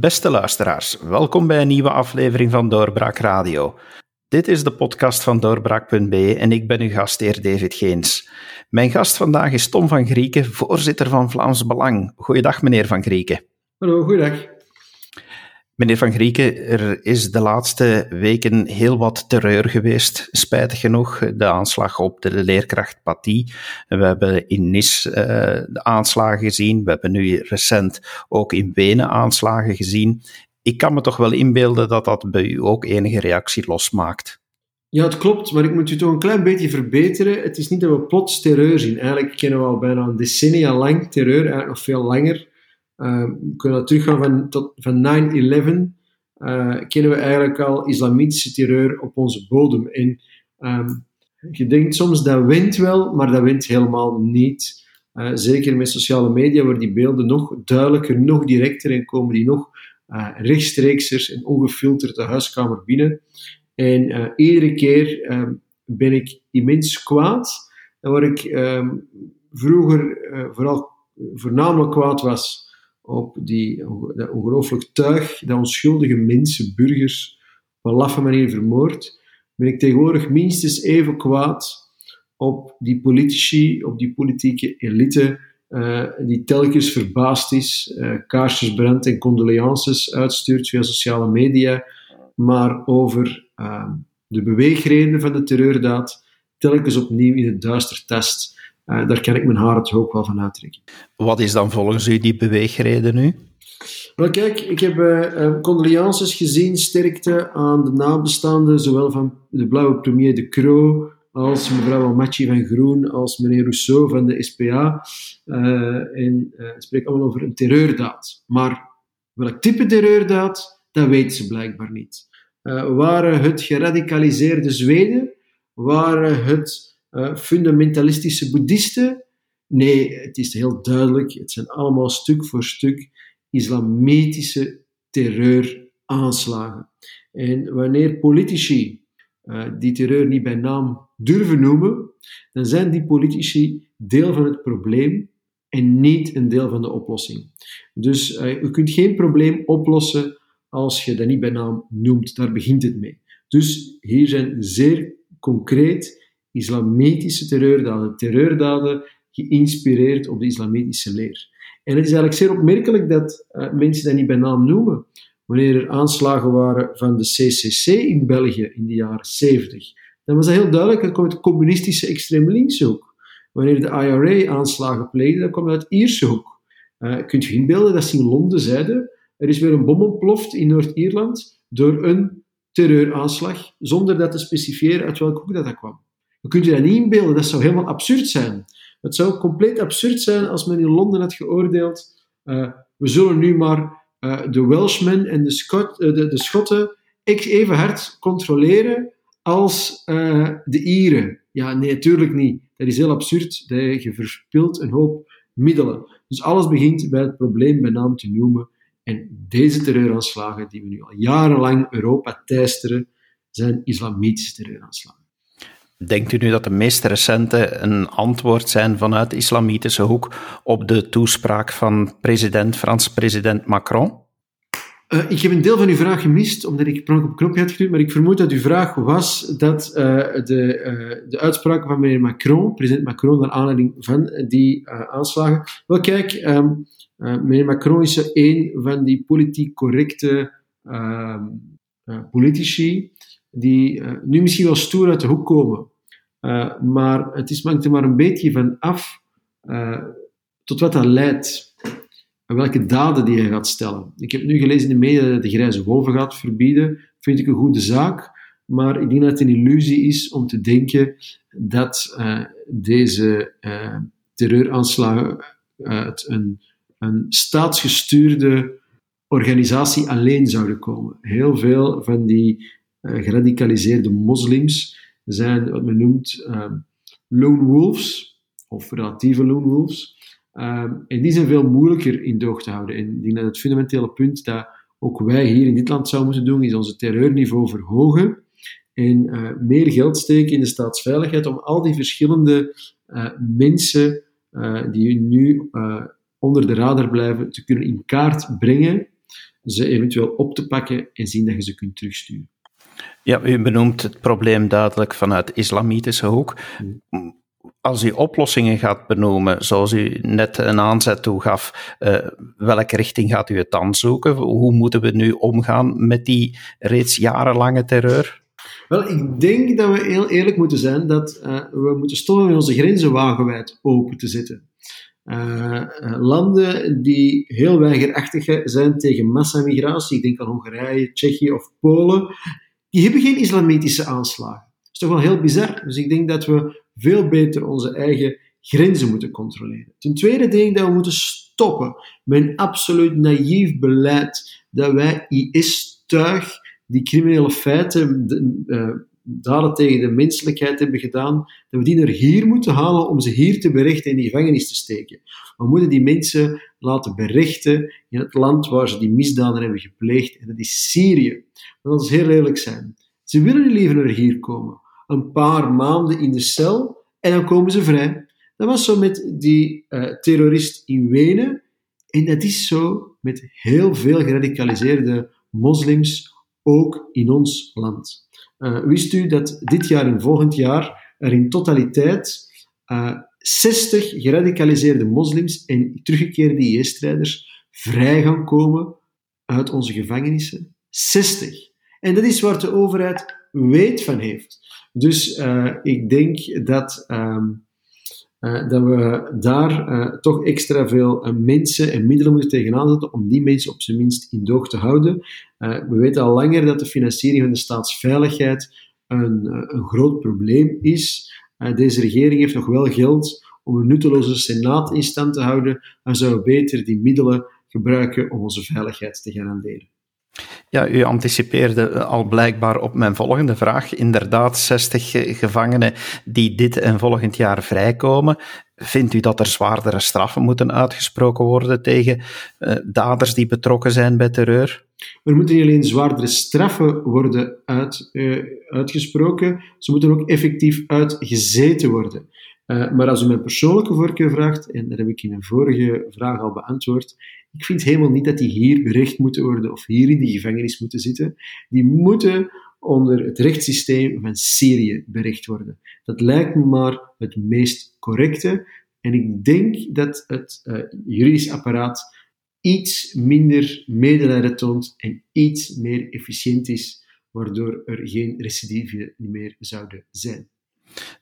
Beste luisteraars, welkom bij een nieuwe aflevering van Doorbraak Radio. Dit is de podcast van Doorbraak.be en ik ben uw gastheer David Geens. Mijn gast vandaag is Tom van Grieken, voorzitter van Vlaams Belang. Goeiedag, meneer van Grieken. Hallo, goeiedag. Meneer Van Grieken, er is de laatste weken heel wat terreur geweest, spijtig genoeg. De aanslag op de leerkracht. We hebben in Nis uh, de aanslagen gezien. We hebben nu recent ook in Wenen aanslagen gezien. Ik kan me toch wel inbeelden dat dat bij u ook enige reactie losmaakt. Ja, het klopt, maar ik moet u toch een klein beetje verbeteren. Het is niet dat we plots terreur zien. Eigenlijk kennen we al bijna een decennia lang terreur, eigenlijk nog veel langer. Uh, we kunnen teruggaan van, tot, van 9-11. Uh, kennen we eigenlijk al islamitische terreur op onze bodem. En um, je denkt soms dat wint wel, maar dat wint helemaal niet. Uh, zeker met sociale media, waar die beelden nog duidelijker, nog directer en komen die nog uh, en ongefilterd de huiskamer binnen. En iedere keer um, ben ik immens kwaad. En waar ik vroeger vooral voornamelijk kwaad was op die, ongelooflijk tuig dat onschuldige mensen, burgers, op een laffe manier vermoord, ben ik tegenwoordig minstens even kwaad op die politici, op die politieke elite, uh, die telkens verbaasd is, uh, kaarsjes brandt en condolences uitstuurt via sociale media, maar over uh, de beweegredenen van de terreurdaad telkens opnieuw in het duister test. Uh, daar kan ik mijn haar het ook wel van uittrekken. Wat is dan volgens u die beweegreden nu? Wel kijk, ik heb uh, condolences gezien, sterkte aan de nabestaanden, zowel van de blauwe premier De Croo, als mevrouw Almachi van Groen, als meneer Rousseau van de SPA. Uh, en uh, het spreekt allemaal over een terreurdaad. Maar welk type terreurdaad, dat weten ze blijkbaar niet. Uh, waren het geradicaliseerde Zweden? Waren het uh, fundamentalistische boeddhisten. Nee, het is heel duidelijk. Het zijn allemaal stuk voor stuk islamitische terreuraanslagen. En wanneer politici uh, die terreur niet bij naam durven noemen, dan zijn die politici deel van het probleem en niet een deel van de oplossing. Dus je kunt geen probleem oplossen als je dat niet bij naam noemt. Daar begint het mee. Dus hier zijn zeer concreet islamitische terreurdaden, terreurdaden geïnspireerd op de islamitische leer. En het is eigenlijk zeer opmerkelijk dat uh, mensen dat niet bij naam noemen. Wanneer er aanslagen waren van de CCC in België in de jaren 70, dan was dat heel duidelijk, dat kwam uit communistische extreem links hoek. Wanneer de IRA aanslagen pleegde, dan kwam dat uit Ierse hoek. Uh, kunt je inbeelden dat ze in Londen zeiden, er is weer een bom ontploft in Noord-Ierland door een terreuraanslag, zonder dat te specifieren uit welke hoek dat, dat kwam. Je kunt je dat niet inbeelden, dat zou helemaal absurd zijn. Het zou compleet absurd zijn als men in Londen had geoordeeld, uh, we zullen nu maar uh, de Welshmen en de, Scot, uh, de, de, Schotten even hard controleren als de Ieren. Ja, nee, natuurlijk niet. Dat is heel absurd. Je verspilt een hoop middelen. Dus alles begint bij het probleem bij naam te noemen. En deze terreuraanslagen, die we nu al jarenlang Europa teisteren, zijn islamitische terreuraanslagen. Denkt u nu dat de meest recente een antwoord zijn vanuit de islamitische hoek op de toespraak van president, Frans president Macron? Uh, ik heb een deel van uw vraag gemist, omdat ik pronk op knopje had gedrukt, maar ik vermoed dat uw vraag was dat uh, de, uh, de uitspraak van meneer Macron, president Macron, naar aanleiding van die aanslagen. Wel kijk, um, meneer Macron is een van die politiek correcte ehm, politici die nu misschien wel stoer uit de hoek komen. Uh, maar het is, hangt er maar een beetje van af uh, tot wat dat leidt. En welke daden die hij gaat stellen. Ik heb nu gelezen in de media dat hij de grijze wolven gaat verbieden. Vind ik een goede zaak. Maar ik denk dat het een illusie is om te denken dat deze terreuraanslagen uit een, een staatsgestuurde organisatie alleen zouden komen. Heel veel van die geradicaliseerde moslims zijn wat men noemt uh, lone wolves, of relatieve lone wolves. Uh, en die zijn veel moeilijker in doog te houden. En ik denk dat het fundamentele punt dat ook wij hier in dit land zouden moeten doen, is onze terreurniveau verhogen en uh, meer geld steken in de staatsveiligheid om al die verschillende uh, mensen uh, die nu onder de radar blijven te kunnen in kaart brengen ze eventueel op te pakken en zien dat je ze kunt terugsturen. Ja, u benoemt het probleem duidelijk vanuit islamitische hoek. Als u oplossingen gaat benoemen, zoals u net een aanzet toegaf, uh, welke richting gaat u het dan zoeken? Hoe moeten we nu omgaan met die reeds jarenlange terreur? Wel, ik denk dat we heel eerlijk moeten zijn dat uh, we moeten stoppen met onze grenzen wagenwijd open te zetten. Uh, landen die heel weigerachtig zijn tegen massamigratie, ik denk aan Hongarije, Tsjechië of Polen, die hebben geen islamitische aanslagen. Dat is toch wel heel bizar. Dus ik denk dat we veel beter onze eigen grenzen moeten controleren. Ten tweede denk ik dat we moeten stoppen met een absoluut naïef beleid dat wij IS-tuig die criminele feiten, uh, daden tegen de menselijkheid hebben gedaan, dat we die naar hier moeten halen om ze hier te berechten en in die gevangenis te steken. We moeten die mensen laten berechten in het land waar ze die misdaden hebben gepleegd, en dat is Syrië. Dat is heel eerlijk zijn. Ze willen liever naar hier komen. Een paar maanden in de cel en dan komen ze vrij. Dat was zo met die uh, terrorist in Wenen. En dat is zo met heel veel geradicaliseerde moslims, ook in ons land. Uh, wist u dat dit jaar en volgend jaar er in totaliteit uh, eh, 60 geradicaliseerde moslims en teruggekeerde IS-strijders vrij gaan komen uit onze gevangenissen? 60. En dat is waar de overheid weet van heeft. Dus uh, ik denk dat, uh, dat we daar toch extra veel mensen en middelen moeten tegenaan zetten om die mensen op zijn minst in doog te houden. We weten al langer dat de financiering van de staatsveiligheid een, een groot probleem is. deze regering heeft nog wel geld om een nutteloze senaat in stand te houden, zouden we beter die middelen gebruiken om onze veiligheid te garanderen. Ja, u anticipeerde al blijkbaar op mijn volgende vraag. Inderdaad, 60 gevangenen die dit en volgend jaar vrijkomen. Vindt u dat er zwaardere straffen moeten uitgesproken worden tegen uh, daders die betrokken zijn bij terreur? Er moeten niet alleen zwaardere straffen worden uit, uh, uitgesproken, ze moeten ook effectief uitgezeten worden. Uh, maar als u mijn persoonlijke voorkeur vraagt, en dat heb ik in een vorige vraag al beantwoord, ik vind helemaal niet dat die hier berecht moeten worden of hier in die gevangenis moeten zitten. Die moeten onder het rechtssysteem van Syrië berecht worden. Dat lijkt me maar het meest correcte. En ik denk dat het uh, juridisch apparaat iets minder medelijden toont en iets meer efficiënt is, waardoor er geen recidive meer zouden zijn.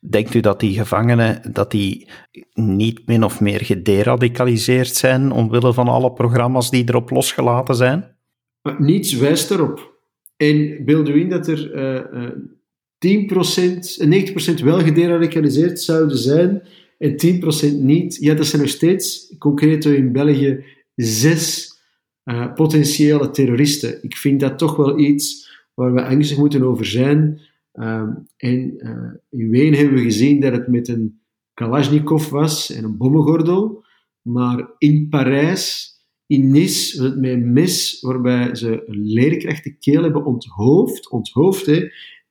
Denkt u dat die gevangenen dat die niet min of meer gederadicaliseerd zijn omwille van alle programma's die erop losgelaten zijn? Maar niets wijst erop. En beeld u in dat er uh, 10%, 90% wel gederadicaliseerd zouden zijn en 10% niet. Ja, dat zijn nog steeds, concreet in België, zes uh, potentiële terroristen. Ik vind dat toch wel iets waar we angstig moeten over zijn. En uh, in Wenen hebben we gezien dat het met een Kalashnikov was en een bommengordel. Maar in Parijs, in Nice, met een mes waarbij ze een leerkracht keel hebben onthoofd. onthoofd.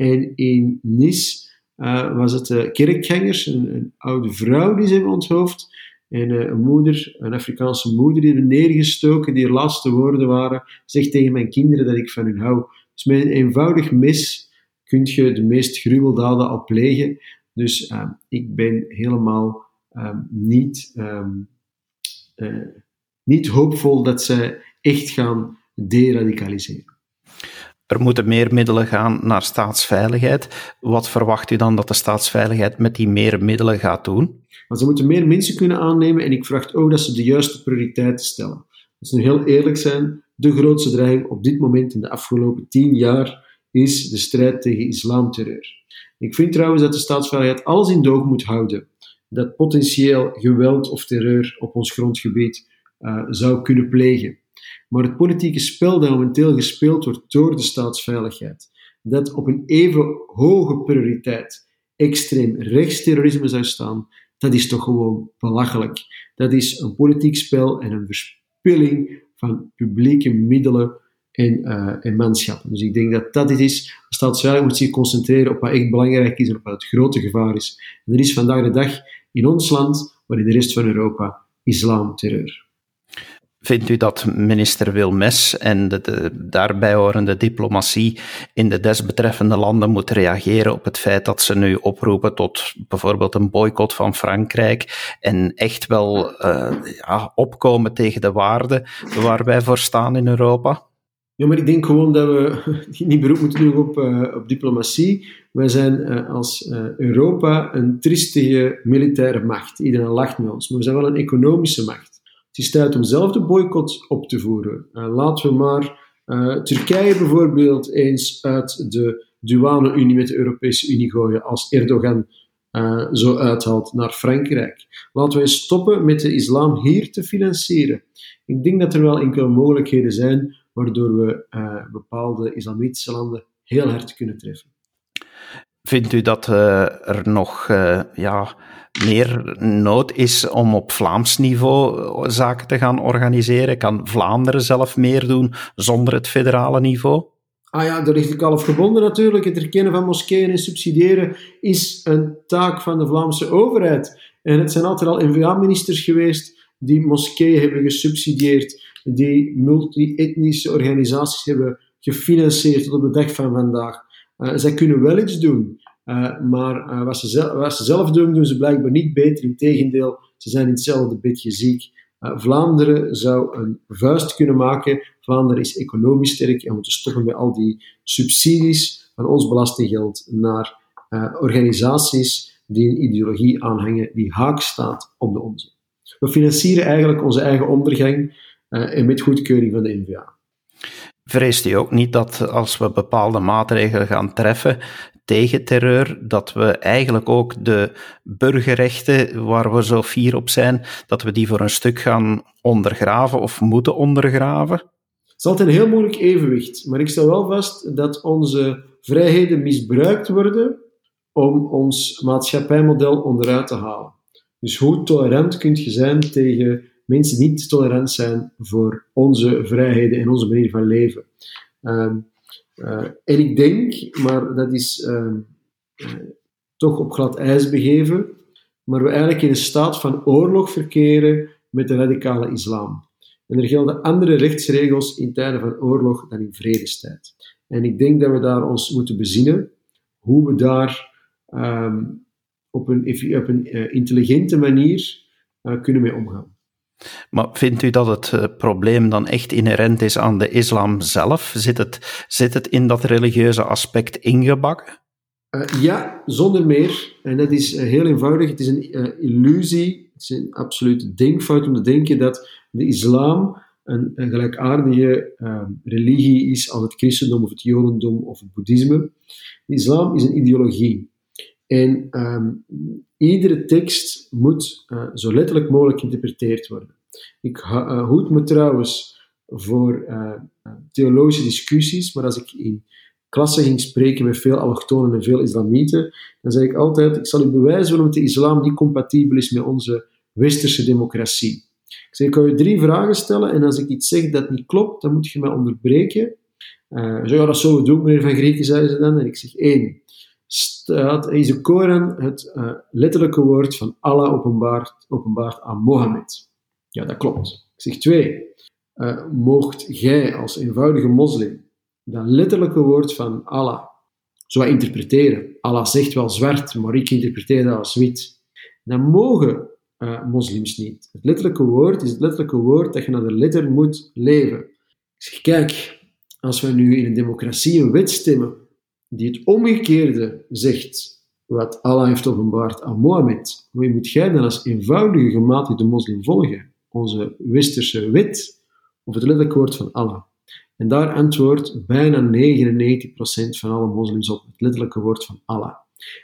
En in Nice uh, was het uh, kerkgangers, een, oude vrouw die ze hebben onthoofd. En uh, een moeder, een Afrikaanse moeder, die hebben neergestoken, die laatste woorden waren, zegt tegen mijn kinderen dat ik van hun hou. Dus met een eenvoudig mes kun je de meest gruweldaden al plegen. Dus uh, ik ben helemaal um, niet, uh, niet hoopvol dat zij echt gaan deradicaliseren. Er moeten meer middelen gaan naar staatsveiligheid. Wat verwacht u dan dat de staatsveiligheid met die meer middelen gaat doen? Ze moeten meer mensen kunnen aannemen en ik verwacht ook dat ze de juiste prioriteiten stellen. Als we nu heel eerlijk zijn, de grootste dreiging op dit moment in de afgelopen tien jaar is de strijd tegen islamterreur. Ik vind trouwens dat de staatsveiligheid alles in doog moet houden dat potentieel geweld of terreur op ons grondgebied uh, zou kunnen plegen. Maar het politieke spel dat momenteel gespeeld wordt door de staatsveiligheid, dat op een even hoge prioriteit extreem rechtsterrorisme zou staan, dat is toch gewoon belachelijk. Dat is een politiek spel en een verspilling van publieke middelen en, uh, en manschappen. Dus ik denk dat dat het is. De staatsveiligheid moet zich concentreren op wat echt belangrijk is en op wat het grote gevaar is. En er is vandaag de dag in ons land, maar in de rest van Europa, islamterreur. Vindt u dat minister Wilmes en de, daarbij horende diplomatie in de desbetreffende landen moet reageren op het feit dat ze nu oproepen tot bijvoorbeeld een boycott van Frankrijk en echt wel uh, ja, opkomen tegen de waarden waar wij voor staan in Europa? Ja, maar ik denk gewoon dat we niet beroep moeten doen op, uh, op diplomatie. Wij zijn uh, als Europa een triestige militaire macht. Iedereen lacht met ons, maar we zijn wel een economische macht. Het is tijd om zelf de boycott op te voeren. Uh, laten we maar uh, Turkije bijvoorbeeld eens uit de douane-unie met de Europese Unie gooien als Erdogan uh, zo uithaalt naar Frankrijk. Laten eens stoppen met de islam hier te financieren. Ik denk dat er wel enkele mogelijkheden zijn waardoor we bepaalde islamitische landen heel hard kunnen treffen. Vindt u dat er nog ja, meer nood is om op Vlaams niveau zaken te gaan organiseren? Kan Vlaanderen zelf meer doen zonder het federale niveau? Ah ja, daar ligt ik al gebonden natuurlijk. Het erkennen van moskeeën en subsidiëren is een taak van de Vlaamse overheid. En het zijn altijd al NVA-ministers geweest die moskeeën hebben gesubsidieerd, die multi-etnische organisaties hebben gefinancierd tot op de dag van vandaag. Uh, zij kunnen wel iets doen. Uh, maar uh, wat, ze zelf, ze zelf, doen, doen ze blijkbaar niet beter. Integendeel, ze zijn in hetzelfde bedje ziek. Uh, Vlaanderen zou een vuist kunnen maken. Vlaanderen is economisch sterk en we moeten stoppen met al die subsidies van ons belastinggeld naar organisaties die een ideologie aanhangen die haak staat op de onze. We financieren eigenlijk onze eigen ondergang en met goedkeuring van de NVA. Vreest u ook niet dat als we bepaalde maatregelen gaan treffen, tegen terreur, dat we eigenlijk ook de burgerrechten waar we zo fier op zijn, dat we die voor een stuk gaan ondergraven of moeten ondergraven? Het is altijd een heel moeilijk evenwicht, maar ik stel wel vast dat onze vrijheden misbruikt worden om ons maatschappijmodel onderuit te halen. Dus hoe tolerant kun je zijn tegen mensen die niet tolerant zijn voor onze vrijheden en onze manier van leven? Ehm, en ik denk, maar dat is uh, uh, toch op glad ijs begeven, maar we eigenlijk in een staat van oorlog verkeren met de radicale islam. En er gelden andere rechtsregels in tijden van oorlog dan in vredestijd. En ik denk dat we daar ons moeten bezinnen hoe we daar um, op een, op een intelligente manier kunnen mee omgaan. Maar vindt u dat het uh, probleem dan echt inherent is aan de islam zelf? Zit het, zit het in dat religieuze aspect ingebakken? Uh, ja, zonder meer. En dat is uh, heel eenvoudig. Het is een illusie, het is een absolute denkfout om te denken dat de islam een, een gelijkaardige religie is als het christendom of het jodendom of het boeddhisme. De islam is een ideologie. En um, iedere tekst moet uh, zo letterlijk mogelijk geïnterpreteerd worden. Ik uh, hoed me trouwens voor uh, theologische discussies, maar als ik in klassen ging spreken met veel allochtonen en veel islamieten, dan zei ik altijd, ik zal u bewijzen waarom de islam niet compatibel is met onze westerse democratie. Ik zei, ik kan je drie vragen stellen en als ik iets zeg dat niet klopt, dan moet je mij onderbreken. Uh, zo, ja, dat zullen we doen, meneer Van Grieken, zei ze dan. En ik zeg, één, staat, is de Koran het uh, letterlijke woord van Allah openbaart aan Mohammed. Ja, dat klopt. Ik zeg twee, uh, moogt jij als eenvoudige moslim dat letterlijke woord van Allah zo interpreteren? Allah zegt wel zwart, maar ik interpreteer dat als wit. Dan mogen moslims niet. Het letterlijke woord is het letterlijke woord dat je naar de letter moet leven. Ik zeg, kijk, als we nu in een democratie een wet stemmen die het omgekeerde zegt wat Allah heeft openbaard aan Mohammed, moet jij dan als eenvoudige gematigde moslim volgen? Onze westerse wet of het letterlijke woord van Allah? En daar antwoordt bijna 99% van alle moslims op het letterlijke woord van Allah.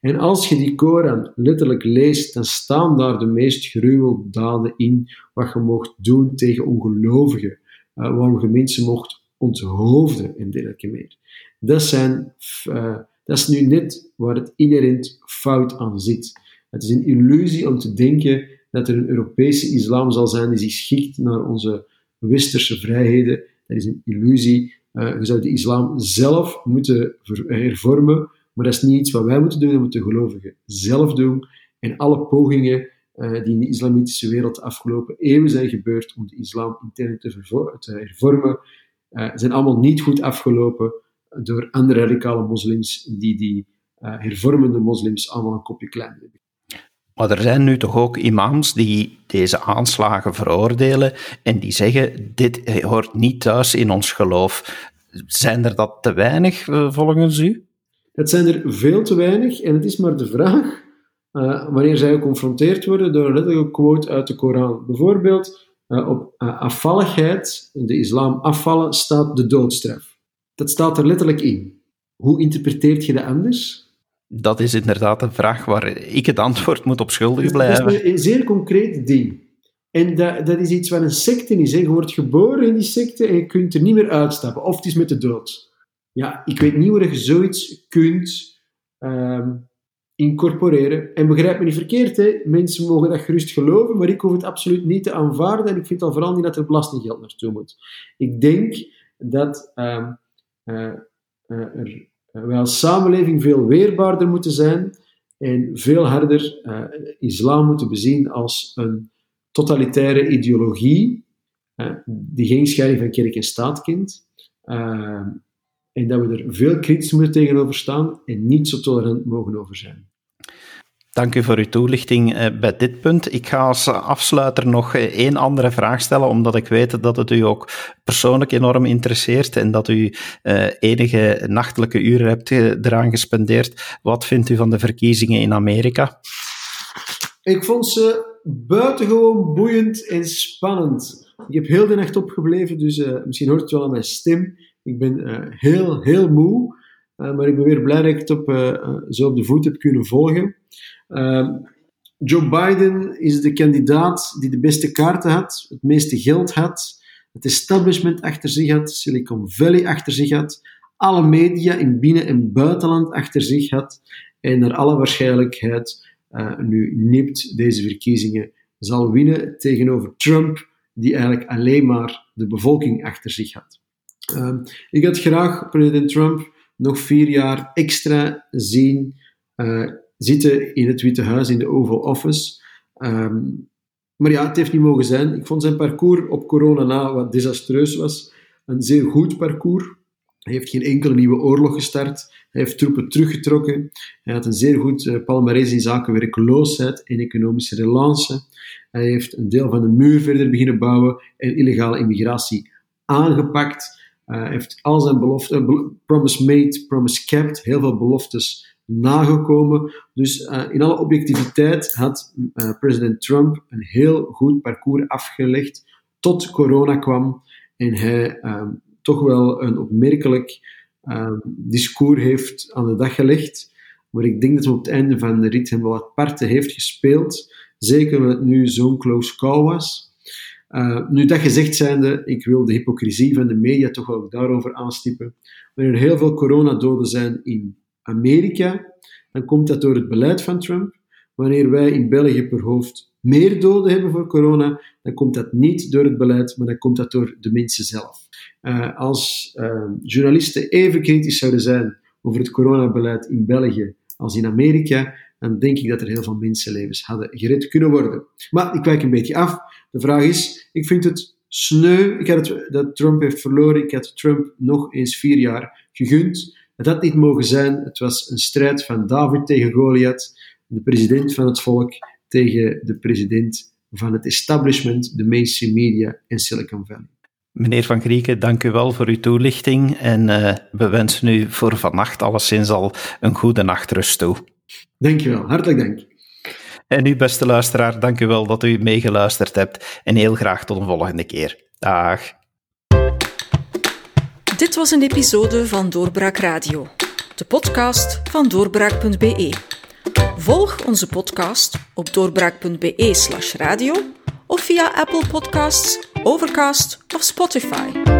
En als je die Koran letterlijk leest, dan staan daar de meest gruweldaden in wat je mocht doen tegen ongelovigen, uh, waarom je mensen mocht onthoofden en dergelijke meer. Dat, zijn, uh, dat is nu net waar het inherent fout aan zit. Het is een illusie om te denken dat er een Europese islam zal zijn die zich schikt naar onze westerse vrijheden. Dat is een illusie. Uh, je zou de islam zelf moeten hervormen, maar dat is niet iets wat wij moeten doen, dat moeten gelovigen zelf doen. En alle pogingen die in de islamitische wereld de afgelopen eeuwen zijn gebeurd om de islam intern te, te hervormen, zijn allemaal niet goed afgelopen door andere radicale moslims die die hervormende moslims allemaal een kopje kleiner hebben. Maar er zijn nu toch ook imams die deze aanslagen veroordelen en die zeggen: dit hoort niet thuis in ons geloof. Zijn er dat te weinig eh, volgens u? Het zijn er veel te weinig en het is maar de vraag uh, wanneer zij geconfronteerd worden door een letterlijke quote uit de Koran. Bijvoorbeeld uh, op afvalligheid, de islam afvallen, staat de doodstraf. Dat staat er letterlijk in. Hoe interpreteert je dat anders? Dat is inderdaad een vraag waar ik het antwoord moet op schuldig blijven. Dat is een zeer concreet ding. En dat, dat is iets wat een secte is. Hè. Je wordt geboren in die secte en je kunt er niet meer uitstappen. Of het is met de dood. Ja, ik weet niet hoe je zoiets kunt um, incorporeren. En begrijp me niet verkeerd, hè. mensen mogen dat gerust geloven, maar ik hoef het absoluut niet te aanvaarden. En ik vind al vooral niet dat er belastinggeld naartoe moet. Ik denk dat um, uh, er uh, wij als samenleving veel weerbaarder moeten zijn en veel harder islam moeten bezien als een totalitaire ideologie die geen scheiding van kerk en staat kent. en dat we er veel kritisch moeten tegenover staan en niet zo tolerant mogen over zijn. Dank u voor uw toelichting eh, bij dit punt. Ik ga als afsluiter nog eh, één andere vraag stellen, omdat ik weet dat het u ook persoonlijk enorm interesseert en dat u uh, enige nachtelijke uren hebt eraan gespendeerd. Wat vindt u van de verkiezingen in Amerika? Ik vond ze buitengewoon boeiend en spannend. Ik heb heel de nacht opgebleven, dus misschien hoort het wel aan mijn stem. Ik ben heel, heel moe, maar ik ben weer blij dat ik het op, zo op de voet heb kunnen volgen. Joe Biden is de kandidaat die de beste kaarten had, het meeste geld had, het establishment achter zich had, Silicon Valley achter zich had, alle media in binnen- en buitenland achter zich had en naar alle waarschijnlijkheid uh, nu nipt deze verkiezingen zal winnen tegenover Trump, die eigenlijk alleen maar de bevolking achter zich had. Ik had graag president Trump nog vier jaar extra zien uh, zitten in het Witte Huis, in de Oval Office. Um, maar ja, het heeft niet mogen zijn. Ik vond zijn parcours op corona na, wat desastreus was, een zeer goed parcours. Hij heeft geen enkele nieuwe oorlog gestart. Hij heeft troepen teruggetrokken. Hij had een zeer goed uh, palmarès in zaken werkloosheid en economische relance. Hij heeft een deel van de muur verder beginnen bouwen en illegale immigratie aangepakt. Hij heeft al zijn beloften, uh, promise made, promise kept, heel veel beloftes nagekomen. Dus uh, in alle objectiviteit had president Trump een heel goed parcours afgelegd tot corona kwam en hij um, toch wel een opmerkelijk um, discours heeft aan de dag gelegd. Maar ik denk dat hij op het einde van de rit hem wel wat parten heeft gespeeld. Zeker omdat het nu zo'n close call was. Uh, nu dat gezegd zijnde, ik wil de hypocrisie van de media toch wel daarover aanstippen. Wanneer er heel veel coronadoden zijn in Amerika, dan komt dat door het beleid van Trump. Wanneer wij in België per hoofd meer doden hebben voor corona, dan komt dat niet door het beleid, maar dan komt dat door de mensen zelf. Uh, als uh, journalisten even kritisch zouden zijn over het coronabeleid in België als in Amerika, dan denk ik dat er heel veel mensenlevens hadden gered kunnen worden. Maar ik wijk een beetje af. De vraag is, ik vind het sneu ik had het, dat Trump heeft verloren. Ik had Trump nog eens vier jaar gegund. Het had niet mogen zijn. Het was een strijd van David tegen Goliath, de president van het volk tegen de president van het establishment, de mainstream media en Silicon Valley. Meneer Van Grieken, dank u wel voor uw toelichting en uh, we wensen u voor vannacht alleszins al een goede nachtrust toe. Dank je wel, hartelijk dank. En u, beste luisteraar, dank u wel dat u meegeluisterd hebt en heel graag tot een volgende keer. Dag. Dit was een episode van Doorbraak Radio, de podcast van doorbraak.be. Volg onze podcast op doorbraak.be/slash radio of via Apple Podcasts, Overcast of Spotify.